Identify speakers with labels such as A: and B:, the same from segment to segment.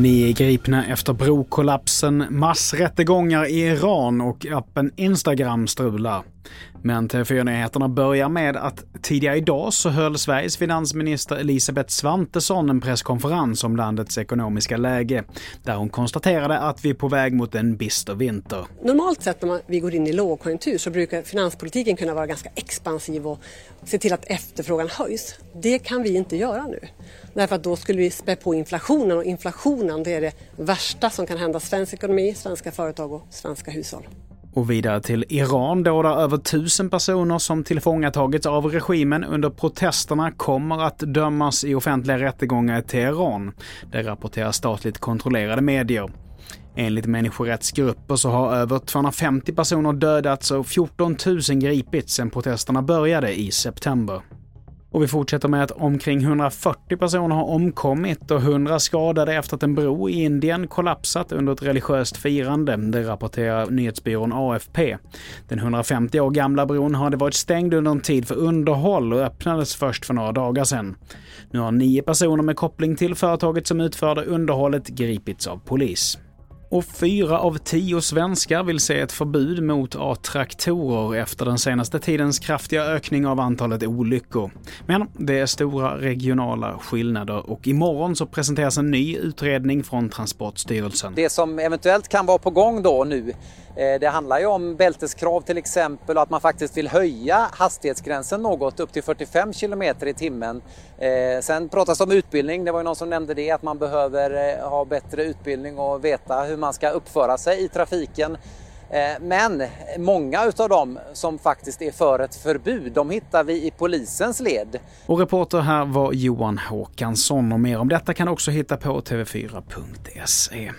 A: Ni är gripna efter brokollapsen, massrättegångar i Iran och appen Instagram strular. Men TV4-nyheterna börjar med att tidigare idag så höll Sveriges finansminister Elisabeth Svantesson en presskonferens om landets ekonomiska läge, där hon konstaterade att vi är på väg mot en bister vinter.
B: Normalt sett när vi går in i lågkonjunktur så brukar finanspolitiken kunna vara ganska expansiv och se till att efterfrågan höjs. Det kan vi inte göra nu. Därför att då skulle vi spä på inflationen och inflationen det är det värsta som kan hända svensk ekonomi, svenska företag och svenska hushåll.
A: Och vidare till Iran då där över tusen personer som tillfångatagits av regimen under protesterna kommer att dömas i offentliga rättegångar i Teheran. Det rapporterar statligt kontrollerade medier. Enligt människorättsgrupper så har över 250 personer dödats och 14 000 gripits sedan protesterna började i september. Och vi fortsätter med att omkring 140 personer har omkommit och 100 skadade efter att en bro i Indien kollapsat under ett religiöst firande. Det rapporterar nyhetsbyrån AFP. Den 150 år gamla bron hade varit stängd under en tid för underhåll och öppnades först för några dagar sedan. Nu har nio personer med koppling till företaget som utförde underhållet gripits av polis. Och fyra av tio svenskar vill se ett förbud mot A-traktorer efter den senaste tidens kraftiga ökning av antalet olyckor. Men det är stora regionala skillnader och imorgon så presenteras en ny utredning från Transportstyrelsen.
C: Det som eventuellt kan vara på gång då nu eh, det handlar ju om bälteskrav till exempel och att man faktiskt vill höja hastighetsgränsen något upp till 45 km i timmen. Eh, sen pratas det om utbildning, det var ju någon som nämnde det, att man behöver eh, ha bättre utbildning och veta hur man ska uppföra sig i trafiken. Eh, men många utav dem som faktiskt är för ett förbud, de hittar vi i polisens led.
A: Och reporter här var Johan Håkansson och mer om detta kan du också hitta på tv4.se.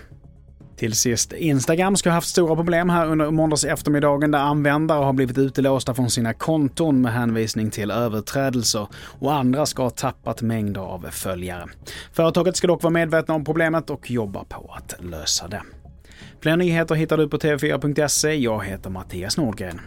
A: Till sist, Instagram ska ha haft stora problem här under måndags eftermiddagen där användare har blivit utelåsta från sina konton med hänvisning till överträdelser och andra ska ha tappat mängder av följare. Företaget ska dock vara medvetna om problemet och jobba på att lösa det. Fler nyheter hittar du på tv4.se. Jag heter Mattias Nordgren.